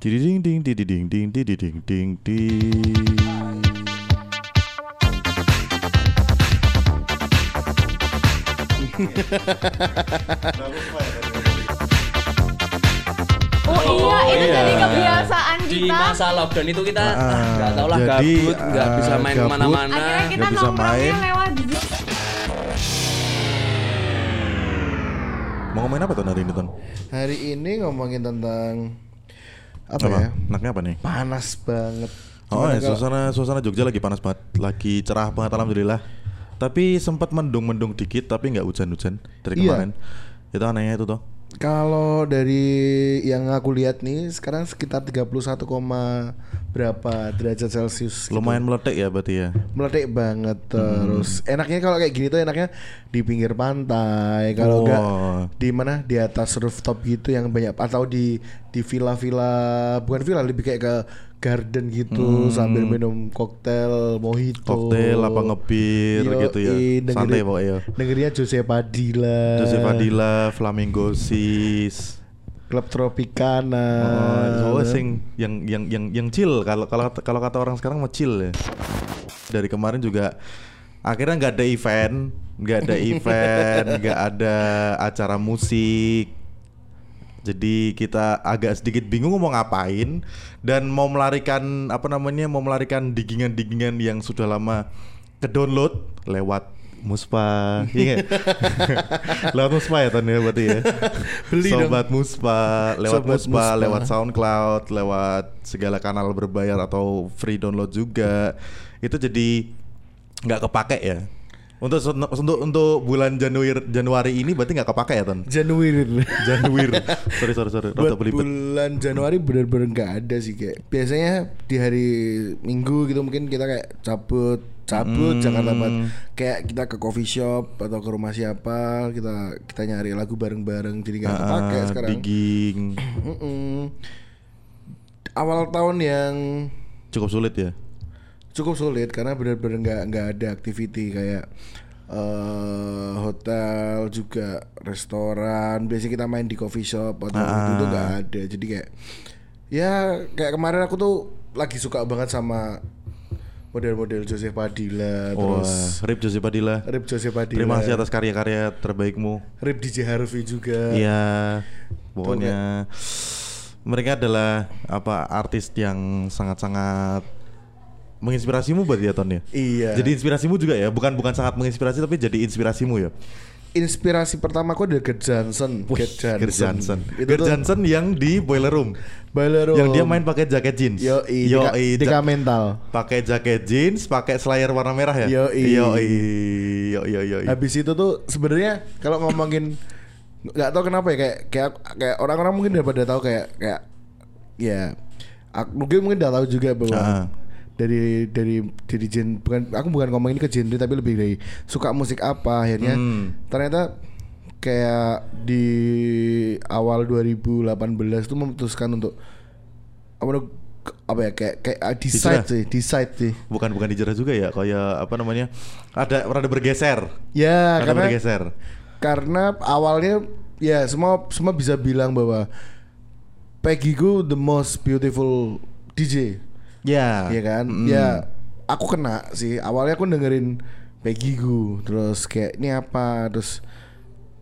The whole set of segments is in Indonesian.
Diding ding diding ding diding ding ding. Oh iya, itu iya. jadi kebiasaan Di kita. masa lockdown itu kita Ah, nggak tahu lah gabut, nggak ah, bisa main ke mana-mana. Akhirnya kita Nggak bisa nongkrongnya main. lewat. Mau ngomongin apa tuh hari ini Ton? Hari ini ngomongin tentang apa, Apa? ya? Enaknya apa nih? Panas banget. Oh ya, suasana suasana Jogja lagi panas banget, lagi cerah banget alhamdulillah. Tapi sempat mendung-mendung dikit, tapi nggak hujan-hujan dari Iya. kemarin. Itu anehnya itu toh. Kalau dari yang aku lihat nih sekarang sekitar 31, koma berapa derajat Celcius. gitu. Lumayan meletek ya berarti ya. meledak banget Hmm. terus enaknya kalau kayak gini tuh enaknya di pinggir pantai kalau enggak Wah. di mana di atas rooftop gitu yang banyak atau di di villa-villa bukan villa lebih kayak ke garden gitu sambil minum koktail mojito Hmm. Koktail apa ngebir Yoi, gitu ya. dengerin- Santai pokoknya. dengerinnya Jose Padilla Jose Padilla, Flamingo Sis. Klub Tropicana Oh, soalnya sing yang yang yang yang chill kalau kalau kalau kata orang sekarang mau chill ya. Dari kemarin juga akhirnya nggak ada event, nggak ada event, nggak ada acara musik. Jadi kita agak sedikit bingung mau ngapain dan mau melarikan apa namanya mau melarikan digingan-digingan yang sudah lama ke download lewat Muspa, iya lewat Muspa ya Ton ya berarti ya. Beli dong. Sobat Muspa, lewat Sobat Muspa, Muspa. lewat SoundCloud, lewat segala kanal berbayar atau free download juga. Itu jadi nggak kepake ya. Untuk untuk untuk bulan Januari Januari ini berarti nggak kepake ya Ton? Januari Januari. sorry sorry sorry. Buat bulan Januari bener-bener nggak ada sih kayak biasanya di hari Minggu gitu mungkin kita kayak cabut cabut Hmm. Jakarta Barat kayak kita ke coffee shop atau ke rumah siapa kita kita nyari lagu bareng-bareng jadi nggak kepake Ah, sekarang digging awal tahun yang cukup sulit ya. cukup sulit karena benar-benar nggak nggak ada activity kayak eh hotel juga restoran biasanya kita main di coffee shop atau Ah. itu nggak ada jadi kayak ya kayak kemarin aku tuh lagi suka banget sama model-model Joseph Padilla Wah, terus Rip Jose Padilla. Rip Joseph Padilla Terima kasih atas karya-karya terbaikmu. Rip DJ Harvey juga Iya, pokoknya mereka adalah apa artis yang sangat-sangat menginspirasimu berarti ya Ton ya. iya Jadi inspirasimu juga ya, bukan bukan sangat menginspirasi tapi jadi inspirasimu ya. Inspirasi pertama aku dari Gert Johnson Gert Johnson, Gert Johnson. itu Johnson yang di Boiler Room. Bolero Yang dia main pakai jaket jeans. yo i Yoi, Dika ja- mental pakai jaket jeans, pakai slayer warna merah ya. Yoi. Yoi. Yoi, yoi, yoi. Habis itu tuh sebenarnya kalau ngomongin nggak tahu kenapa ya kayak kayak kayak orang-orang mungkin udah pada tahu kayak kayak ya aku, mungkin mungkin udah tahu juga bahwa Ah. Dari dari dari gen bukan aku bukan ngomongin ke genre tapi lebih dari suka musik apa akhirnya Hmm. ternyata kayak di awal 2018 tuh memutuskan untuk apa apa ya kayak kayak ah, decide sih decide sih Bukan bukan dijerah juga ya, kayak apa namanya? Ada rada bergeser. ya Rada karena bergeser. karena awalnya ya semua semua bisa bilang bahwa Peggy the most beautiful DJ Ya. ya kan Mm. ya aku kena sih awalnya aku dengerin Peggy Goo terus kayak ini apa terus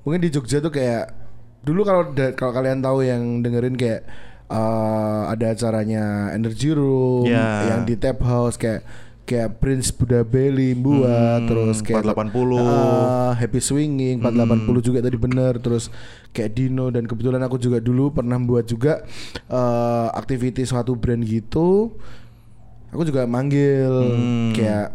mungkin di Jogja tuh kayak dulu kalau kalau kalian tahu yang dengerin kayak eh, ada acaranya Energy Room Ya. yang di Tap House kayak kayak Prince Buddha Belly buat Hmm, terus kayak 480. Ah, Happy Swinging 480 juga tadi bener terus kayak Dino dan kebetulan aku juga dulu pernah buat juga eh aktiviti suatu brand gitu aku juga manggil Hmm. kayak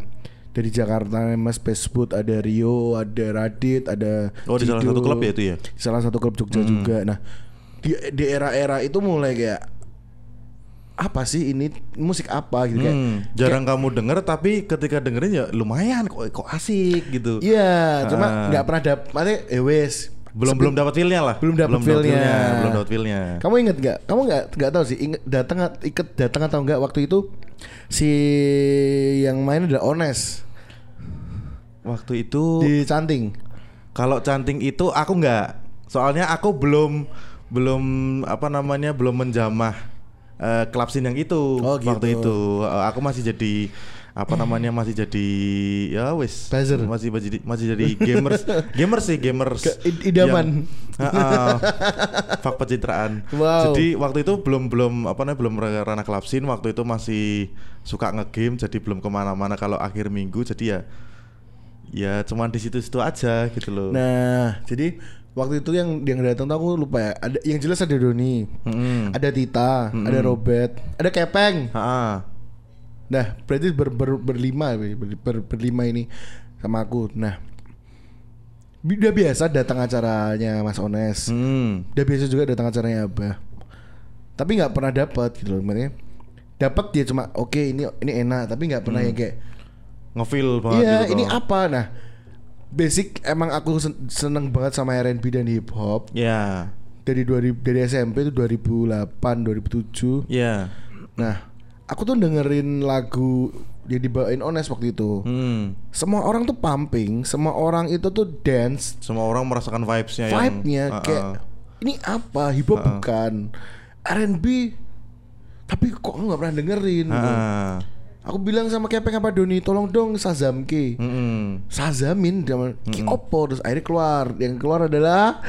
dari Jakarta Mas Facebook ada Rio ada Radit ada Oh, di salah Cido. satu klub ya itu ya? Di salah satu klub Jogja Hmm. juga nah di di era-era itu mulai kayak apa sih ini musik apa gitu kayak Hmm, jarang kamu denger tapi ketika dengerin ya lumayan kok kok asik gitu. Iya, cuma Ah. nggak pernah dapet, maksudnya eh wes. Belum belum dapat feel-nya lah. belum dapat feel-nya. Belum dapat feel-nya. Kamu inget nggak? Kamu nggak nggak tahu sih inget datang ikut datang atau nggak waktu itu si yang main adalah Ones Waktu itu di Canting. kalau canting itu aku nggak. Soalnya aku belum belum apa namanya belum menjamah eh, club scene yang itu Oh, waktu gitu. itu Eh, aku masih jadi apa namanya masih jadi ya wis Buzzer. masih masih jadi, masih jadi gamers gamers sih gamers Ke- id- idaman. yang- Heeh. fak pencitraan Wow. jadi waktu itu belum belum apa namanya belum ranah scene waktu itu masih suka ngegame jadi belum ke mana-mana kalau akhir minggu jadi ya ya cuman di situ-situ aja gitu loh Nah, jadi waktu itu yang yang datang tuh aku lupa ya. Ada yang jelas ada Doni, Mm-mm. ada Tita, ada Robert, ada Kepeng. Ha-ha. Nah, berarti ber, ber- berlima ber, ber- berlima ini sama aku. Nah, udah biasa datang acaranya Mas Ones. Hmm. Udah biasa juga datang acaranya Abah. Tapi nggak pernah dapat gitu loh, maksudnya. Dapat dia cuma oke ini ini enak, tapi nggak pernah yang kayak ngefeel banget Iya, gitu ini toh. apa? Nah, basic emang aku sen- seneng banget sama R&B dan hip hop. Ya. Dari 2000 dari SMP itu 2008, 2007. Ya. Nah, aku tuh dengerin lagu yang dibawain Ones waktu itu. Hmm. Semua orang tuh pumping, semua orang itu tuh dance, Semua orang merasakan vibes-nya yang vibe-nya Ha-ha. kayak ini apa? Hip hop bukan. R&B tapi kok nggak pernah dengerin. gitu. Ha-ha. Aku bilang sama Kepeng apa Doni, tolong dong Sazamke. Mm-mm. Sazamin zaman Ki opo terus akhirnya keluar yang keluar adalah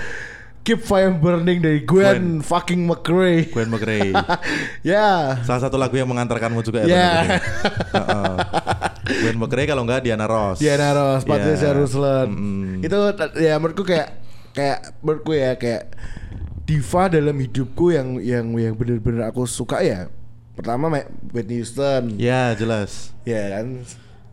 Keep Fire Burning dari Gwen, fucking McRae Gwen McRae. ya Salah satu lagu yang mengantarkanmu juga ya. Ya. Tony? Heeh. Gwen McRae kalau enggak Diana Ross. Diana Ross Patricia Ya. Ruslan Mm-mm. itu ya menurutku kayak kayak menurutku ya kayak diva dalam hidupku yang yang yang bener-bener aku suka ya pertama Ma- Whitney Houston Ya, jelas. ya kan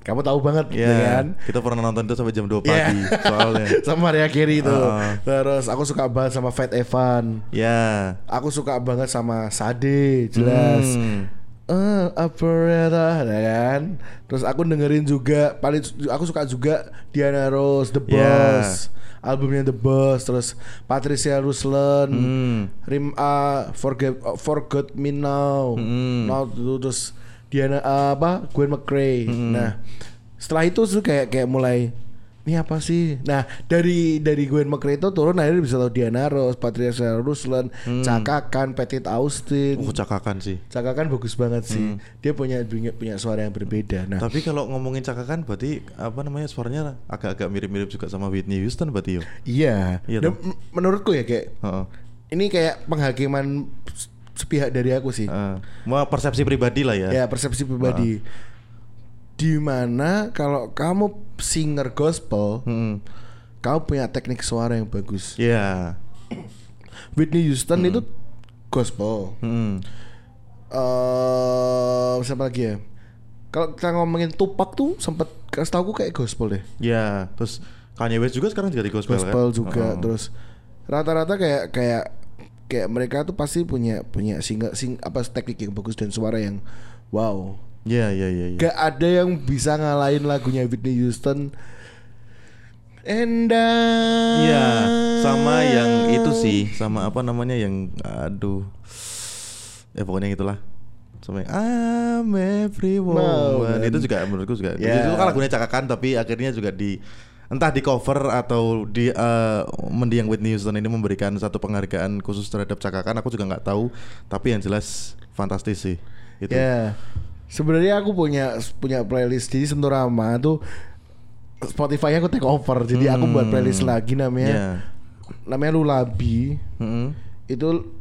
kamu tahu banget Ya, ya kan kita pernah nonton itu sampai jam 2 Ya. pagi soalnya. sama Maria Carey itu Heeh. terus aku suka banget sama Fat Evan Ya. Aku suka banget sama Sade, jelas. Hmm. Eh, Operetta, ya kan. Terus aku dengerin juga paling aku suka juga Diana Ross, The Ya. Boss. Albumnya The Boss, terus Patricia Ruslan, Hmm. Rim A, Forget uh, Forgot Me Now. Hmm. Now terus Diana uh, apa? Gwen McRae. Hmm. Nah, setelah itu tuh kayak kayak mulai ini apa sih? Nah dari dari Gwen McRae itu turun akhirnya bisa tahu Diana Ross, Patricia Ruslan, Cakakan, Petit Austin. Uh, cakakan sih. Cakakan bagus banget sih. Hmm. Dia punya punya punya suara yang berbeda. Nah, Tapi kalau ngomongin cakakan berarti apa namanya suaranya agak-agak mirip-mirip juga sama Whitney Houston berarti yo. iya. Iya Dan menurutku ya kayak Heeh. ini kayak penghakiman sepihak dari aku sih. Heeh. Mau persepsi pribadi lah ya. Ya persepsi pribadi. Di mana kalau kamu singer gospel, Hmm. kamu punya teknik suara yang bagus. Iya. Whitney Houston itu gospel. Hmm. Eh siapa lagi ya? Kalau kita ngomongin Tupac tuh sempat kasih tahu kayak gospel deh. Ya, terus Kanye West juga sekarang jadi gospel, Gospel kan? juga Heeh. terus rata-rata kayak kayak kayak mereka tuh pasti punya punya singa sing apa teknik yang bagus dan suara yang wow. Iya, iya, iya, iya. Gak ada yang bisa ngalahin lagunya Whitney Houston. And I- Iya, sama yang itu sih, sama apa namanya yang aduh. Ya pokoknya itulah. Sama yang I'm every woman. Woman. Itu juga menurutku juga. Ya. Itu kan lagunya cakakan tapi akhirnya juga di entah di cover atau di eh, mendiang Whitney Houston ini memberikan satu penghargaan khusus terhadap cakakan aku juga nggak tahu tapi yang jelas fantastis sih itu Ya. Sebenarnya aku punya punya playlist di Senturama tuh Spotify-nya aku take over. Jadi aku buat Hmm. playlist lagi namanya ya namanya Lulabi. Mm-mm. Itu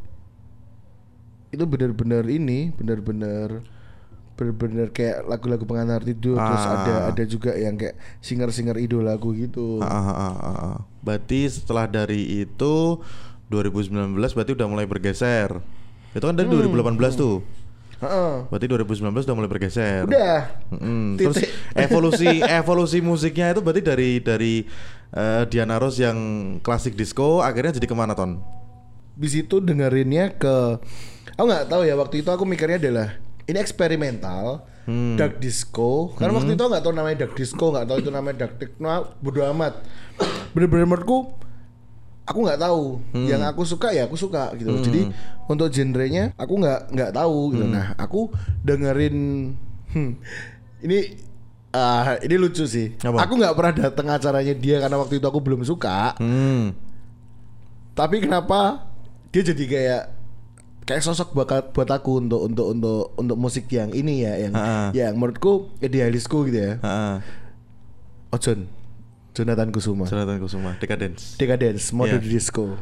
itu bener-bener ini, bener-bener bener-bener kayak lagu-lagu pengantar tidur terus Ah. ada ada juga yang kayak singer-singer idola lagu gitu. Ah, ah, ah, ah, ah. Berarti setelah dari itu 2019 berarti udah mulai bergeser. Itu kan dari Hmm. 2018 tuh. Heeh. Berarti 2019 udah mulai bergeser. Udah. Mm-mm. Terus evolusi evolusi musiknya itu berarti dari dari eh, Diana Ross yang klasik disco akhirnya jadi ke mana ton? Di situ dengerinnya ke aku nggak tahu ya waktu itu aku mikirnya adalah ini eksperimental Hmm. dark disco karena waktu itu nggak tahu namanya dark disco nggak tahu itu namanya dark techno bodo amat bener-bener menurutku aku nggak tahu Hmm. yang aku suka ya aku suka gitu jadi untuk genrenya aku nggak nggak tahu gitu Hmm. nah aku dengerin hmm, ini ah ini lucu sih Apa? aku nggak pernah datang acaranya dia karena waktu itu aku belum suka Hmm. tapi kenapa dia jadi kayak kayak sosok buat buat aku untuk untuk untuk untuk musik yang ini ya yang Ha-ha. yang menurutku idealisku gitu ya. Heeh. Ojon Jonathan Kusuma. Jonathan Kusuma, Decadence. Decadence, mode di disco.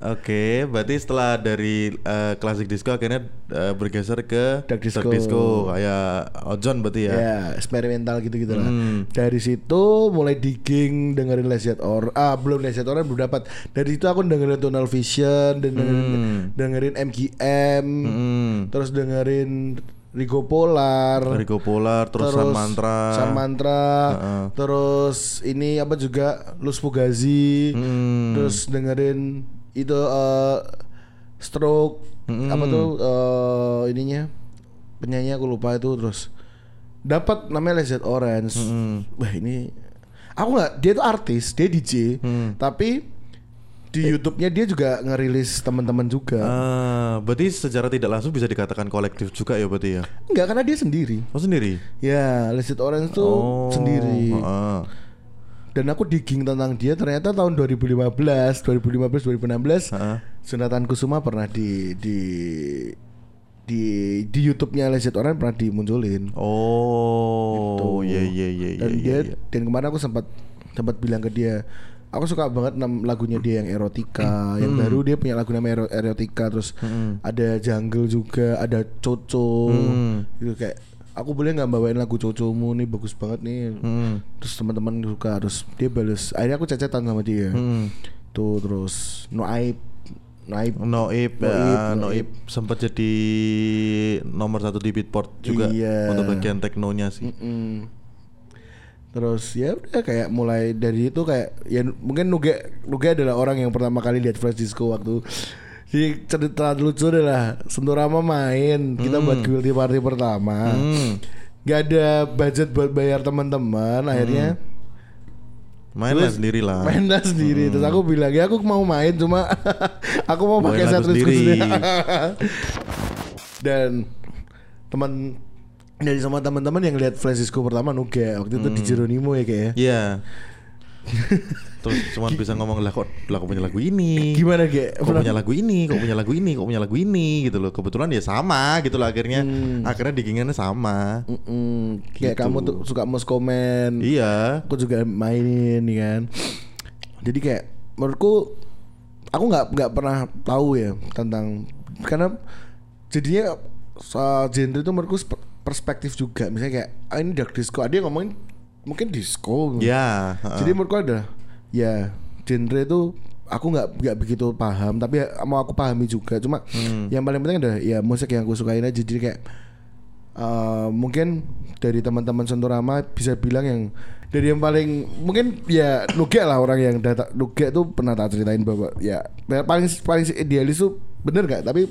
Oke, berarti setelah dari eh, klasik disco akhirnya eh, bergeser ke Dark disco. kayak Ojon berarti ya. Ya, eksperimental gitu-gitu lah. Hmm. Dari situ mulai digging dengerin Lezat Or ah belum Lezat Or belum dapat. Dari situ aku dengerin Tunnel Vision dan dengerin, Hmm. dengerin MGM, Mm-mm. terus dengerin Rigo Polar, Rigo Polar, terus, Sun Mantra. Sun Mantra, Heeh. terus ini apa juga Luz Fugazi, Hmm. terus dengerin itu eh, Stroke, Mm-mm. apa tuh eh, ininya penyanyi aku lupa itu terus dapat namanya Lezat Orange. Mm-mm. Wah ini aku nggak dia tuh artis, dia DJ, Hmm. tapi di YouTube-nya dia juga ngerilis teman-teman juga. Ah, berarti secara tidak langsung bisa dikatakan kolektif juga ya berarti ya. Enggak karena dia sendiri. Oh sendiri. Ya, Lezat Orange tuh oh, sendiri. heeh. Dan aku digging tentang dia ternyata tahun 2015, 2015, 2016 Heeh. Jonathan Kusuma pernah di di di di YouTube-nya Lezat Orange pernah dimunculin. Oh, iya iya iya iya. dan iya, dia iya. dan kemarin aku sempat sempat bilang ke dia aku suka banget lagunya dia yang erotika yang Hmm. baru dia punya lagu namanya Ero- erotika terus ada jungle juga ada coco Hmm. gitu kayak aku boleh nggak bawain lagu cocomu nih bagus banget nih Hmm. terus teman-teman suka terus dia balas akhirnya aku cecetan sama dia Hmm. tuh terus no aib no aib Noib, Noib, ya, Noib. Noib sempat jadi nomor satu di Beatport juga Iya. untuk bagian teknonya sih. Mm-mm. Terus ya udah kayak mulai dari itu kayak ya mungkin Nuge Nuge adalah orang yang pertama kali lihat Flash Disco waktu jadi cerita lucu adalah Senturama main. Kita buat guilty party pertama. Hmm. nggak ada budget buat bayar teman-teman. Akhirnya Mainlah Terus sendiri lah. main lah sendiri. Terus aku bilang ya aku mau main cuma aku mau pakai set sendiri. dan teman dari sama teman-teman yang lihat Flash Disco pertama Nuge waktu itu di Jeronimo ya kayak Iya. Terus cuma bisa ngomong lah kok lah kok punya lagu ini. gimana kayak Kok punya lagu ini, kok punya lagu ini, kok punya lagu ini gitu loh. Kebetulan ya sama gitu loh akhirnya. Hmm. Akhirnya digingannya sama. Mm-mm. kayak Gitu. kamu tuh suka mus komen Iya. aku juga mainin nih kan jadi kayak menurutku aku nggak nggak pernah tahu ya tentang karena jadinya soal genre itu menurutku spe- perspektif juga misalnya kayak ah ini dark disco ada yang ngomongin mungkin disco Ya. heeh. jadi menurutku ada ya genre itu aku nggak nggak begitu paham tapi ya mau aku pahami juga cuma Hmm. yang paling penting adalah ya musik yang aku sukain aja jadi kayak eh, mungkin dari teman-teman Senturama bisa bilang yang dari yang paling mungkin ya Nuge lah orang yang data Nuge tuh pernah tak ceritain bahwa ya paling paling idealis tuh bener gak tapi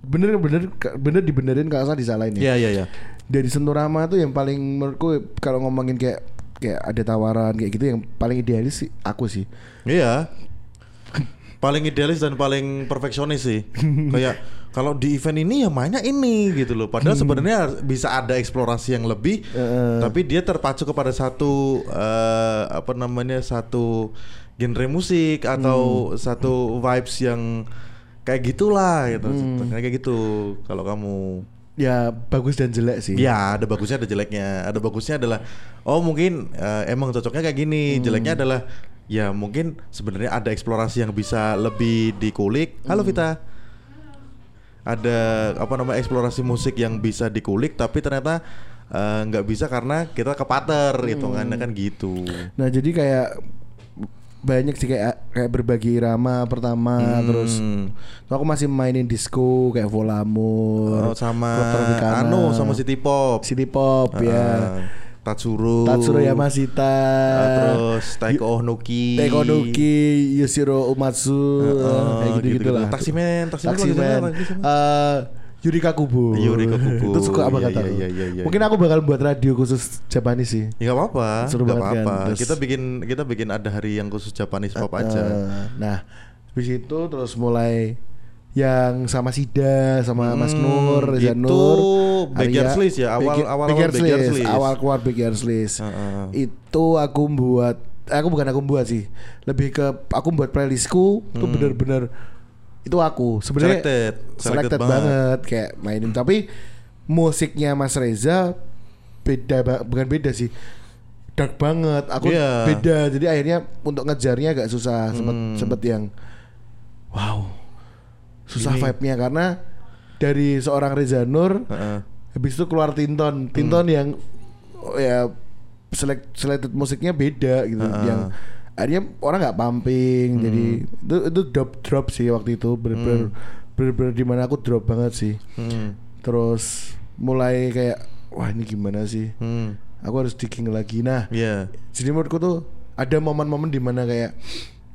bener bener bener dibenerin kalau salah disalahin ya Iya iya iya. dari Senturama tuh yang paling menurutku kalau ngomongin kayak kayak ada tawaran kayak gitu yang paling idealis sih aku sih Iya. Paling idealis dan paling perfeksionis sih. Kayak kalau di event ini ya mainnya ini gitu loh. Padahal sebenarnya bisa ada eksplorasi yang lebih, Heeh. tapi dia terpacu kepada satu eh, apa namanya satu genre musik atau satu vibes yang kayak gitulah gitu. Kayak gitu kalau kamu ya bagus dan jelek sih Ya, ada bagusnya ada jeleknya. Ada bagusnya adalah oh mungkin eh, emang cocoknya kayak gini. Jeleknya adalah ya mungkin sebenarnya ada eksplorasi yang bisa lebih dikulik. Halo Vita. Ada apa namanya eksplorasi musik yang bisa dikulik tapi ternyata eh, nggak bisa karena kita kepater hitungannya kan gitu. Nah jadi kayak banyak sih kayak kayak berbagi irama pertama Hmm. terus aku masih mainin disco kayak Oh, Volamur sama Club Tropicana, Anu sama City Pop. City Pop ya Ah, Tatsuro. Tatsuro Yamashita Ah, terus Taiko Onuki. Tekonuki Yoshiro Umatsu Heeh, kayak gitu gitu, lah Taksimen, taksimen, Taksimen taksimen. Yurika Kubo Yurika Kubo. itu suka apa Iya, kata iya, iya, iya, iya. mungkin aku bakal buat radio khusus Japanese sih Ya nggak apa-apa, Seru banget kan, apa-apa. terus- Kita bikin kita bikin ada hari yang khusus Japanese pop aja. Eh, nah, habis itu terus mulai yang sama Sida, sama Mas Hmm, Nur, Reza itu Nur, Backyard List ya, awal- awal- Backyard List, awal keluar Backyard List. Heeh. Itu aku buat, eh, aku bukan aku buat sih, lebih ke aku buat playlistku tuh Hmm. bener-bener itu aku sebenarnya Selected. selected, Selected banget. banget. kayak mainin tapi musiknya Mas Reza beda bukan beda sih dark banget aku Iya. beda jadi akhirnya untuk ngejarnya agak susah sempet Hmm. sempet yang wow susah Ini- vibe-nya karena dari seorang Reza Nur Heeh. habis itu keluar Tinton Tinton Hmm. yang ya select selected musiknya beda gitu Heeh. yang akhirnya orang nggak pumping Hmm. jadi itu itu drop drop sih waktu itu bener-bener bener-bener di mana aku drop banget sih Hmm. terus mulai kayak wah ini gimana sih Hmm. aku harus digging lagi nah Iya. jadi menurutku tuh ada momen-momen di mana kayak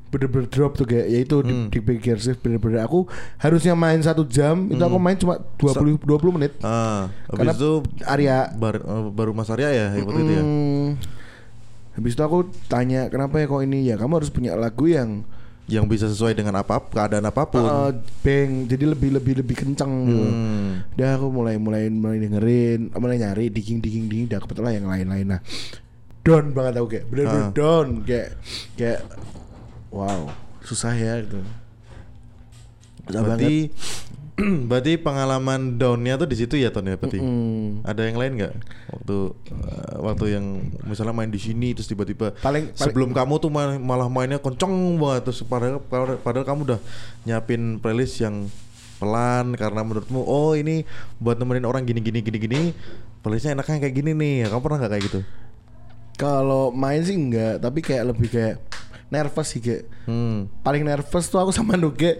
bener-bener drop tuh kayak yaitu Hmm. di, di Big Gear Shift bener-bener aku harusnya main satu jam itu aku main cuma 20 20 menit Ah, Karena habis itu Arya bar- eh, baru Mas Arya ya waktu itu ya. Habis itu aku tanya kenapa ya kok ini ya kamu harus punya lagu yang Yang bisa sesuai dengan apa keadaan apa pun. uh, bang jadi lebih lebih lebih kencang gitu. Hmm. Dah aku mulai mulai mulai dengerin, mulai nyari digging digging digging, dah kebetulan yang lain-lain nah. Down banget aku kayak bener-bener Ah. down kayak kayak wow susah ya gitu. Susah Berarti berarti pengalaman downnya tuh di situ ya Ton ya berarti. Mm. Ada yang lain nggak waktu eh, waktu yang misalnya main di sini terus tiba-tiba Paling- paling- sebelum kamu tuh ma- malah mainnya kenceng banget terus padahal, padahal padahal kamu udah nyiapin playlist yang pelan karena menurutmu oh ini buat nemenin orang gini gini gini gini playlistnya enaknya kayak gini nih kamu pernah nggak kayak gitu Kalau main sih enggak, tapi kayak lebih kayak nervous sih kayak. hmm. Paling nervous tuh aku sama Nuge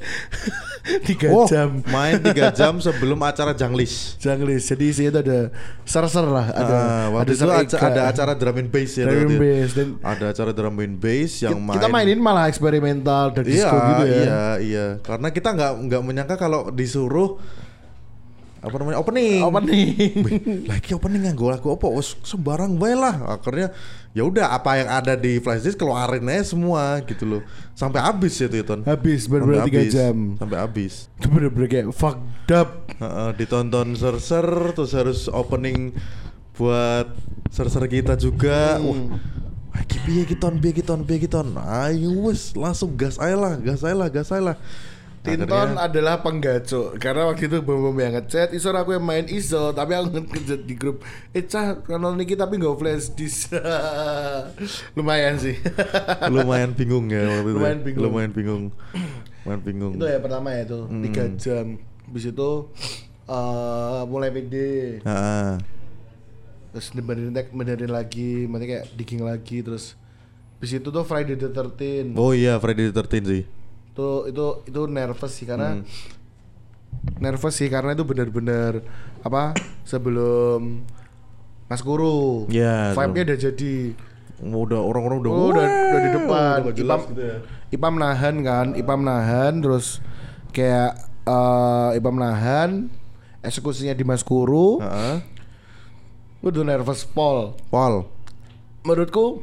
tiga oh jam. main tiga jam sebelum acara janglis Janglis. Jadi sih itu ada ser-ser lah, ada Ah, waktu itu aca- ada acara drum and bass ya Drum and bass, dan- ada acara drum and bass yang main kita mainin malah eksperimental dan iya disco gitu ya. iya iya karena kita nggak nggak menyangka kalau disuruh apa namanya opening Opening. lagi opening yang gue lagu apa Wes, sembarang bae lah akhirnya ya udah apa yang ada di flashdisk keluarin aja semua gitu loh sampai habis ya Ton Habis Sampai tiga jam. sampai habis Itu bener-bener kayak fucked up. Heeh, ditonton ser-ser terus harus opening buat ser-ser kita juga Hmm. wah Wah, iki piye iki ton, piye iki ton, piye iki ton. Ayo wes langsung gas aja lah, gas aja lah, gas aja lah. Tinton Akhirnya- adalah penggaco karena waktu itu bom bom yang ngechat iso aku yang main iso tapi aku ngechat di grup eh cah kanal niki tapi nggak flash disk lumayan sih lumayan bingung ya waktu itu. Lumayan bingung. Lumayan bingung. Lumayan bingung. itu ya pertama ya itu Hmm. tiga jam habis itu eh mulai pede Heeh. terus benerin tek benerin lagi nanti kayak digging lagi terus habis itu tuh Friday the 13 Oh iya, Friday the 13 sih. Itu itu itu nervous sih karena Hmm. nervous sih karena itu benar-benar apa sebelum Mas Guru Iya, vibe-nya udah jadi Udah orang-orang udah oh, udah, udah di depan udah Ipam gitu ya. Ipam nahan kan Ipam nahan terus kayak eh Ipam nahan eksekusinya di Mas Guru Heeh. udah nervous Paul Paul. menurutku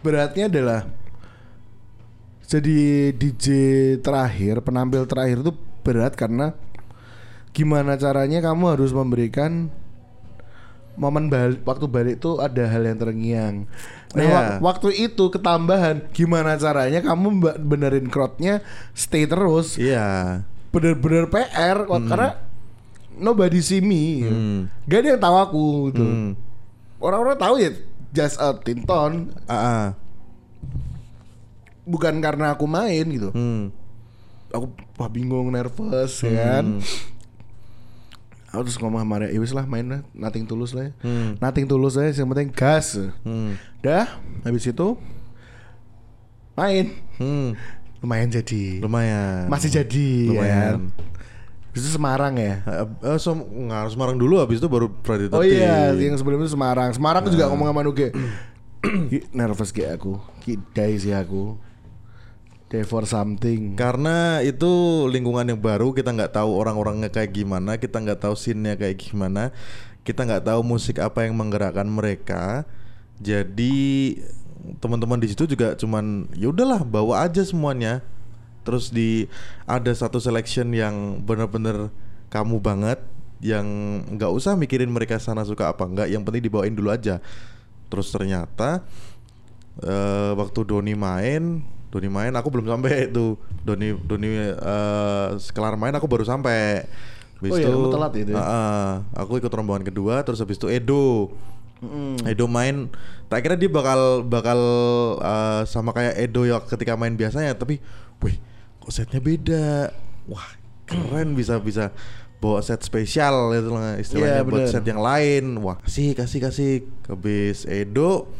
beratnya adalah jadi DJ terakhir, penampil terakhir itu berat karena gimana caranya kamu harus memberikan momen balik waktu balik itu ada hal yang terngiang. Nah, wak- waktu itu ketambahan gimana caranya kamu benerin crowdnya stay terus. Iya. Bener-bener PR kok karena nobody see me. Hmm. Gak ada yang tahu aku gitu Hmm. orang-orang tahu ya just a Tinton Ah, ah. Bukan karena aku main gitu Hmm. aku wah bingung nervous ya kan aku terus ngomong sama Maria ya wis lah main lah nothing tulus lah ya. Hmm. nothing tulus aja yang penting gas Hmm. dah habis itu main Hmm. lumayan jadi Lumayan. masih jadi ya kan Lumayan. Habis itu Semarang ya Eh, eh, so, nggak harus Semarang dulu habis itu baru Friday Oh 13. iya, yang sebelum itu Semarang. Semarang Nah. juga ngomong sama Nuge. Nervous kayak aku. Ki, die sih aku. Die for something. Karena itu lingkungan yang baru, kita nggak tahu orang-orangnya kayak gimana, kita nggak tahu scene-nya kayak gimana, kita nggak tahu musik apa yang menggerakkan mereka. Jadi teman-teman di situ juga cuman ya udahlah bawa aja semuanya. Terus di ada satu selection yang bener-bener kamu banget, yang nggak usah mikirin mereka sana suka apa enggak, yang penting dibawain dulu aja. Terus ternyata eh, waktu Doni main Doni main aku belum sampai itu. Doni Doni eh kelar main aku baru sampai. Habis Oh iya, telat itu ya? Heeh. aku ikut rombongan kedua terus habis itu Edo. Edo main tak kira dia bakal bakal eh, sama kayak Edo ya ketika main biasanya tapi wih kok setnya beda. Wah, keren bisa bisa bawa set spesial itu lah istilahnya Iya, buat bener. set yang lain. Wah, kasih kasih kasih. Habis Edo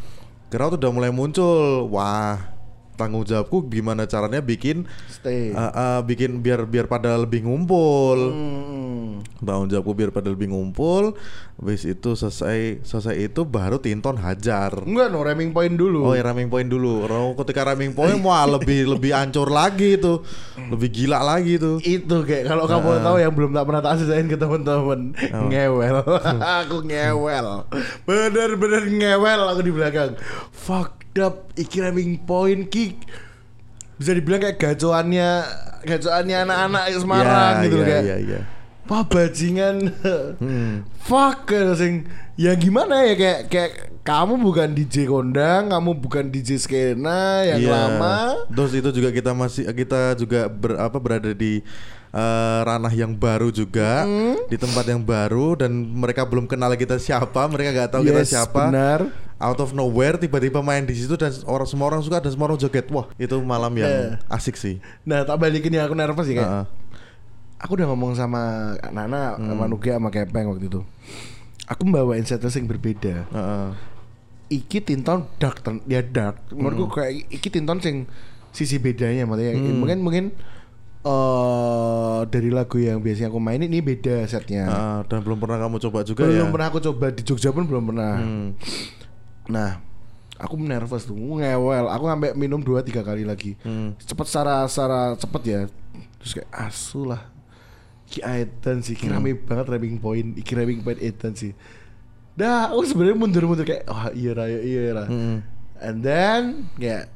crowd udah mulai muncul. Wah, tanggung jawabku gimana caranya bikin Stay. eh, eh, bikin biar biar pada lebih ngumpul. Hmm. Tanggung jawabku biar pada lebih ngumpul. Habis itu selesai selesai itu baru Tinton hajar. Enggak no raming point dulu. Oh ya raming point dulu. Kalau ketika raming point wah lebih lebih ancur lagi itu. Lebih gila lagi itu. Itu kayak kalau kamu tahu yang belum tak pernah tak ceritain ke teman-teman Oh. ngewel aku ngewel bener-bener ngewel aku di belakang fucked up iki raming point kick bisa dibilang kayak gacoannya gacoannya anak-anak Semarang Ya, gitu ya, kayak ya, ya. Wah bajingan Hmm. Fuck sing Ya gimana ya kayak Kayak kamu bukan DJ kondang Kamu bukan DJ skena Yang Iya. lama Terus itu juga kita masih kita juga ber, apa berada di eh, ranah yang baru juga Hmm. di tempat yang baru dan mereka belum kenal kita siapa mereka nggak tahu kita Yes, siapa. benar. out of nowhere tiba-tiba main di situ dan orang semua orang suka dan semua orang joget. Wah itu malam yang Iya. asik sih. Nah tak balikin yang aku nervous sih kayak. Heeh. Aku udah ngomong sama Nana Sama Nugi sama Kepeng waktu itu. Aku membawain set yang berbeda. Heeh. Iki Tinton dark Ya dark. Menurutku kayak Iki Tinton sing Sisi bedanya maksudnya. Mungkin mungkin eh dari lagu yang biasanya aku mainin ini beda setnya. Heeh, dan belum pernah kamu coba juga belum ya pernah aku coba di Jogja pun belum pernah. Hmm. Nah, aku nervous tuh, ngewel. Aku sampai minum dua tiga kali lagi. Hmm. Cepet secara secara cepet ya. Terus kayak asu lah. Ki Edan sih, ki rame banget rapping point, iki rapping point Edan sih. Dah, aku sebenarnya mundur-mundur kayak, wah iya lah, iya lah. Hmm. And then kayak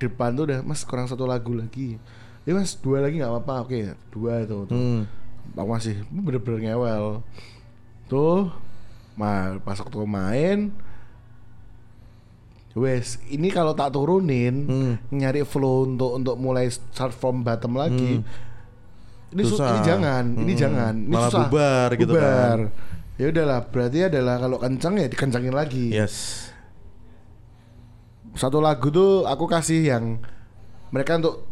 depan tuh udah mas kurang satu lagu lagi. Ya mas dua lagi nggak apa-apa, oke dua itu. tuh. Hmm. Aku masih bener-bener ngewel. Tuh, ma pas waktu main, wes ini kalau tak turunin Hmm. nyari flow untuk untuk mulai start from bottom lagi. Ini su- Susah. ini jangan, ini Hmm. jangan. Ini Malah susah. bubar gitu Bubar. kan. Ya udahlah, berarti adalah kalau kencang ya dikencangin lagi. yes Satu lagu tuh aku kasih yang mereka untuk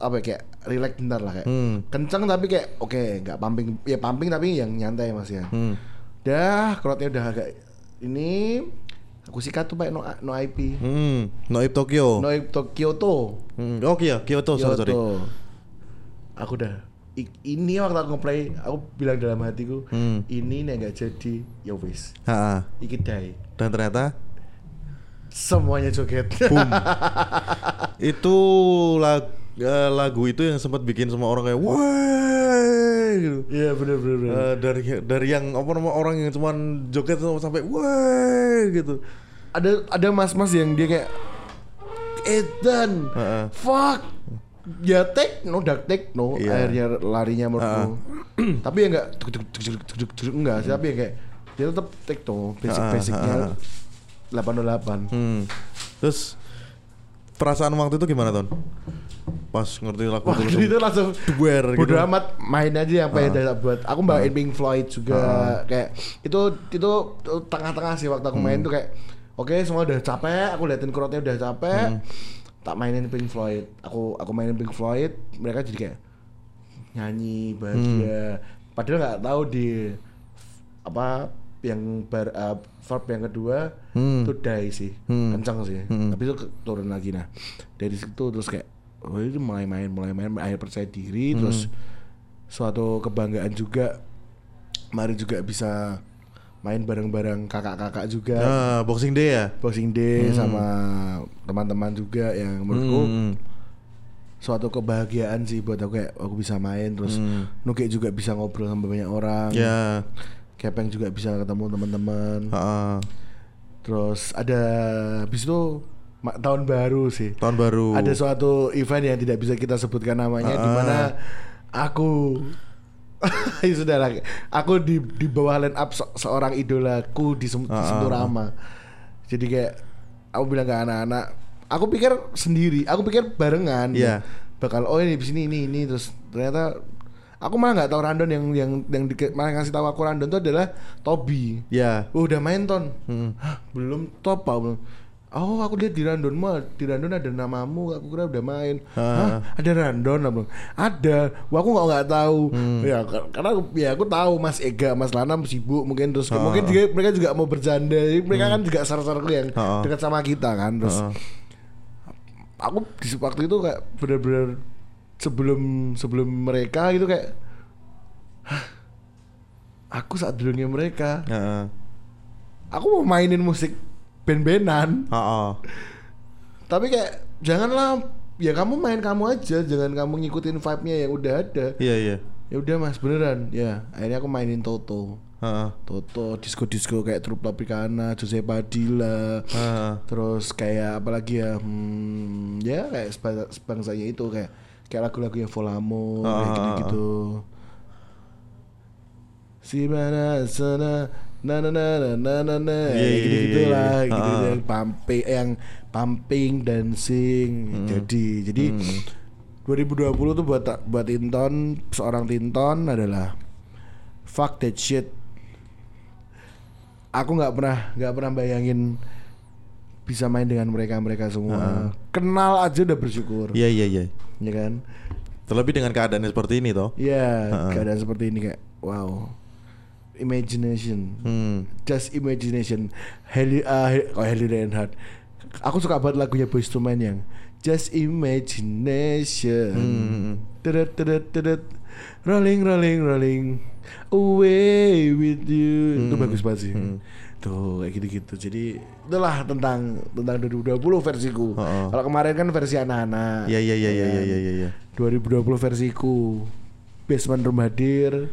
apa ya, kayak relax bentar lah kayak Hmm. kencang tapi kayak oke nggak pumping. Ya pumping tapi yang nyantai mas ya. Hmm. dah crowdnya udah agak ini aku sikat tuh pakai no, no IP Hmm. Noib Tokyo? No IP to- Kyoto. Hmm. Oh iya Kyoto sorry sorry. Kyoto. Aku udah ini waktu aku ngeplay aku bilang dalam hatiku Hmm. ini nih nggak jadi ya wis. Iki dai. Dan ternyata? Semuanya joget. Itu lag- eh, lagu itu yang sempat bikin semua orang kayak wah gitu. iya bener bener, bener. Eh, dari dari yang apa nama orang yang cuman joget sampai wah gitu. ada ada mas-mas yang dia kayak Edan Heeh. fuck ya techno dark techno Iya. akhirnya larinya menurutku tapi ya enggak tuk, tuk, tuk, tuk, tuk, tuk, enggak sih tapi ya kayak dia tetap techno basic basicnya Heeh, 808 Hmm. Terus perasaan waktu itu gimana ton? Pas ngerti lagu Wah itu itu langsung duer gitu. amat main aja yang pengen tak buat. Aku bawain Pink Floyd juga kayak itu itu tengah-tengah sih waktu aku main tuh kayak oke semua udah capek, aku liatin crowdnya udah capek. Tak mainin Pink Floyd. Aku aku mainin Pink Floyd, mereka jadi kayak nyanyi bahagia. Padahal nggak tahu di apa yang bar uh, verb yang kedua Hmm. tuh die sih Hmm. kencang sih Hmm. tapi itu turun lagi nah dari situ terus kayak oh itu mulai main mulai main akhir percaya diri terus suatu kebanggaan juga mari juga bisa main bareng-bareng kakak-kakak juga Nah, Boxing Day ya? Boxing Day sama teman-teman juga yang menurutku Hmm. suatu kebahagiaan sih buat aku kayak aku bisa main terus Hmm. Nuke juga bisa ngobrol sama banyak orang Ya. Kepeng juga bisa ketemu teman-teman Ha-ha. terus ada habis itu tahun baru sih Tahun baru. ada suatu event yang tidak bisa kita sebutkan namanya di Ah. mana aku ya sudah lah aku di di bawah line up se- seorang idolaku di, Sem- di Ah, ah, Senturama jadi kayak aku bilang ke anak-anak aku pikir sendiri, aku pikir barengan. Iya. Bakal oh ini di sini ini ini terus ternyata aku malah nggak tahu Randon yang yang yang di, malah ngasih tahu aku Randon itu adalah Toby. Ya. Oh, udah main ton? Hmm. Hah, belum top apa belum? Oh aku lihat di Randon mah di Randon ada namamu aku kira udah main. Hah ada Randon apa? Ada. Wah aku nggak nggak tahu. Ya kar- karena aku, ya aku tahu Mas Ega Mas Lana sibuk mungkin terus mungkin juga, mereka juga mau bercanda. Jadi Mereka kan juga sar-sarku yang Ha. dekat sama kita kan terus. Aku di waktu itu kayak bener-bener sebelum sebelum mereka gitu kayak Hah, aku saat dulunya mereka aku mau mainin musik Heeh. tapi kayak janganlah ya kamu main kamu aja jangan kamu ngikutin vibe-nya yang udah ada Iya iya. ya udah mas beneran ya akhirnya aku mainin Toto Heeh. Toto disco disco kayak Trup Lapicana Jose Padilla Heeh. terus kayak apalagi ya hmm, ya kayak sebangsa, sebangsanya itu kayak kayak lagu-lagunya Volamo kayak Ah. gitu-gitu si mana sana na na na na na na na Iya, iya, iya, lah iya. gitu Ah. yang pumping yang pumping dancing jadi jadi 2020 tuh buat buat Tinton seorang Tinton adalah fuck that shit aku nggak pernah nggak pernah bayangin bisa main dengan mereka mereka semua kenal aja udah bersyukur Iya iya iya. ya kan Terlebih dengan keadaan seperti ini toh. ya Ha-ha. keadaan seperti ini kayak wow imagination Hmm. just imagination Heli uh, oh, Heli Reinhardt aku suka banget lagunya Boyz II Men yang just imagination Hmm. Tedet, tedet, tedet. rolling rolling rolling away with you itu Hmm. bagus banget sih Hmm. tuh kayak gitu-gitu jadi itulah tentang tentang 2020 versiku Oh, oh. kalau kemarin kan versi anak-anak Iya iya iya ya iya kan? iya iya iya. 2020 versiku basement room hadir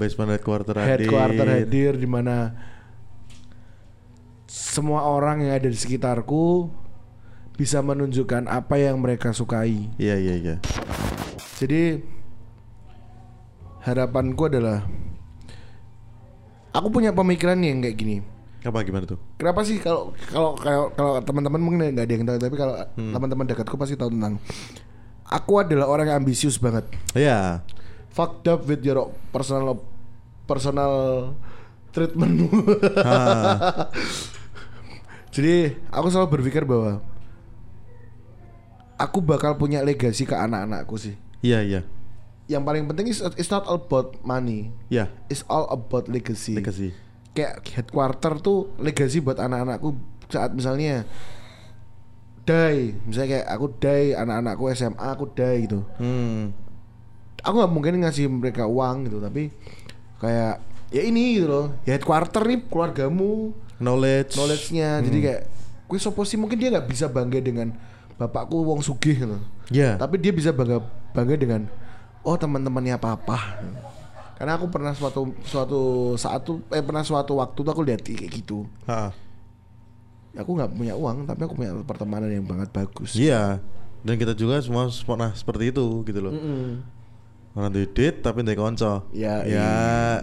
Basement headquarter hadir. headquarter hadir di mana semua orang yang ada di sekitarku bisa menunjukkan apa yang mereka sukai. Iya iya iya. Jadi harapanku adalah aku punya pemikiran yang kayak gini. Apa gimana tuh? Kenapa sih kalau kalau kalau kalau teman-teman mungkin nggak ada yang tahu tapi kalau teman-teman dekatku pasti tahu tentang aku adalah orang yang ambisius banget. Iya. Fucked up with your personal personal treatment. Ah. Jadi aku selalu berpikir bahwa aku bakal punya legasi ke anak-anakku sih. Iya iya. Yang paling penting is it's not all about money. Iya. It's all about legacy. Legacy. Kayak headquarter tuh legasi buat anak-anakku saat misalnya die, misalnya kayak aku die, anak-anakku SMA aku die gitu. Hmm. Aku nggak mungkin ngasih mereka uang gitu, tapi kayak ya ini gitu loh, ya headquarter nih keluargamu, Knowledge. knowledge-nya. Jadi Hmm. kayak gue sopo sih mungkin dia nggak bisa bangga dengan bapakku wong sugih gitu. Iya. Tapi dia bisa bangga bangga dengan oh teman-temannya papa. Karena aku pernah suatu suatu saat tuh eh pernah suatu waktu tuh aku lihat kayak gitu. Ha. Aku nggak punya uang tapi aku punya pertemanan yang banget bagus. Iya. Dan kita juga semua pernah seperti itu gitu loh. Mm-mm. Orang duit tapi ndek konco. Ya, ya,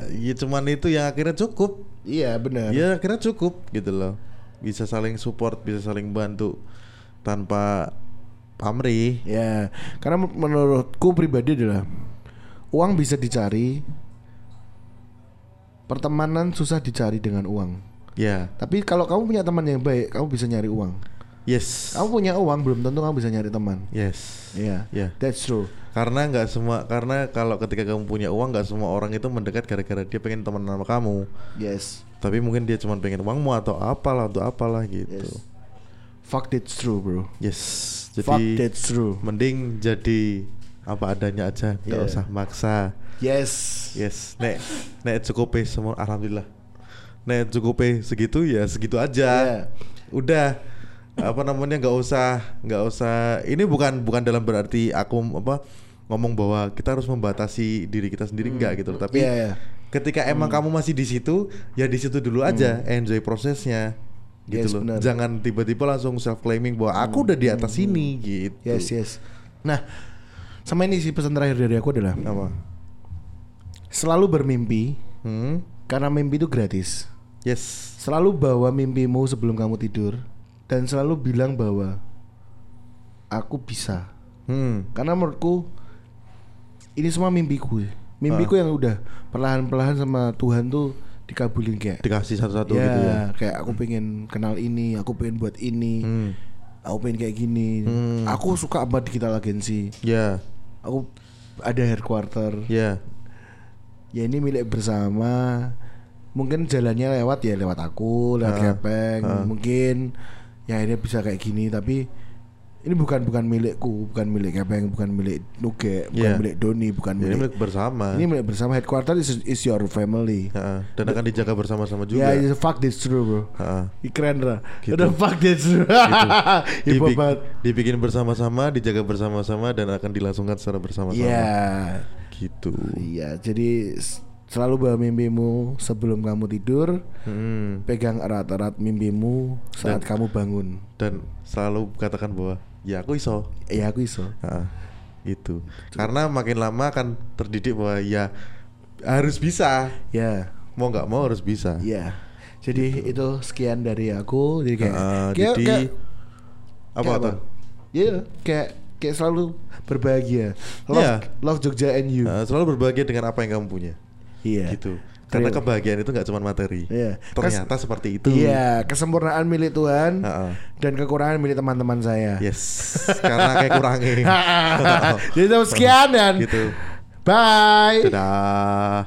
ya cuman itu yang akhirnya cukup. Iya benar. Ya akhirnya cukup gitu loh. Bisa saling support, bisa saling bantu tanpa pamrih. Ya, karena men- menurutku pribadi adalah uang bisa dicari, pertemanan susah dicari dengan uang. Ya. Tapi kalau kamu punya teman yang baik, kamu bisa nyari uang. Yes. Kamu punya uang belum tentu kamu bisa nyari teman. Yes. Iya, Ya. that's true. Karena nggak semua karena kalau ketika kamu punya uang nggak semua orang itu mendekat gara-gara dia pengen teman sama kamu. Yes, Tapi mungkin dia cuma pengen uangmu atau apalah atau apalah gitu. yes. Fuck that's true, bro. Yes. Fuck Jadi that's true. mending jadi apa adanya aja, nggak Yeah. usah maksa. Yes. Yes, nek nek cukup semua alhamdulillah. Nek cukup segitu ya segitu aja. Yeah. Udah apa namanya nggak usah nggak usah ini bukan bukan dalam berarti aku apa ngomong bahwa kita harus membatasi diri kita sendiri enggak gitu loh. Tapi Iya, iya. ketika emang kamu masih di situ ya di situ dulu aja, enjoy prosesnya. Gitu Yes, loh. benar. Jangan tiba-tiba langsung self claiming bahwa aku udah di atas sini gitu. Yes, yes. Nah, sama ini sih pesan terakhir dari aku adalah Apa? selalu bermimpi Hmm? karena mimpi itu gratis. Yes. Selalu bawa mimpimu sebelum kamu tidur dan selalu bilang bahwa aku bisa. Hmm. Karena menurutku ini semua mimpiku. Mimpiku yang udah perlahan-perlahan sama Tuhan tuh dikabulin kayak Dikasih satu-satu ya, gitu ya. kayak aku pengen kenal ini, aku pengen buat ini, Hmm. aku pengen kayak gini. Hmm. Aku suka sama digital agency. Ya, Aku ada headquarter. ya. Ya ini milik bersama. Mungkin jalannya lewat ya lewat aku, lewat Ah, Gepeng. ah. Mungkin ya ini bisa kayak gini tapi ini bukan bukan milikku, bukan milik Gepeng, bukan milik Nuge, bukan Iya. milik Doni, bukan Ini milik milik bersama. Ini milik bersama headquarter is, is your family. Ha-ha. Dan akan dijaga bersama-sama Ya, juga. yeah, fuck this true, bro. Ih, Keren lah. Gitu. Udah fuck this true. Hop Dibik- dibikin bersama-sama, dijaga bersama-sama dan akan dilangsungkan secara bersama-sama. Iya. Gitu. Iya, jadi s- selalu bawa mimpimu sebelum kamu tidur. Hmm. Pegang erat-erat mimpimu saat Dan- kamu bangun. Dan selalu katakan bahwa ya aku iso. Ya aku iso. Ha-ha. Itu. Karena makin lama akan terdidik bahwa ya harus bisa. Ya, Mau nggak mau harus bisa. ya. Jadi itu sekian dari aku. Jadi kayak, Ha-ha. kayak, jadi kayak- apa kayak tuh? Iya, kayak kayak selalu berbahagia. Love, Iya. love Jogja and you. Ha, selalu berbahagia dengan apa yang kamu punya. Iya. Gitu. Karena kebahagiaan itu nggak cuma materi. Iya. Ternyata seperti itu. Iya, kesempurnaan milik Tuhan Ha-ha. dan kekurangan milik teman-teman saya. Yes. Karena kayak kurangi. Jadi sekian dan gitu. bye. Dadah.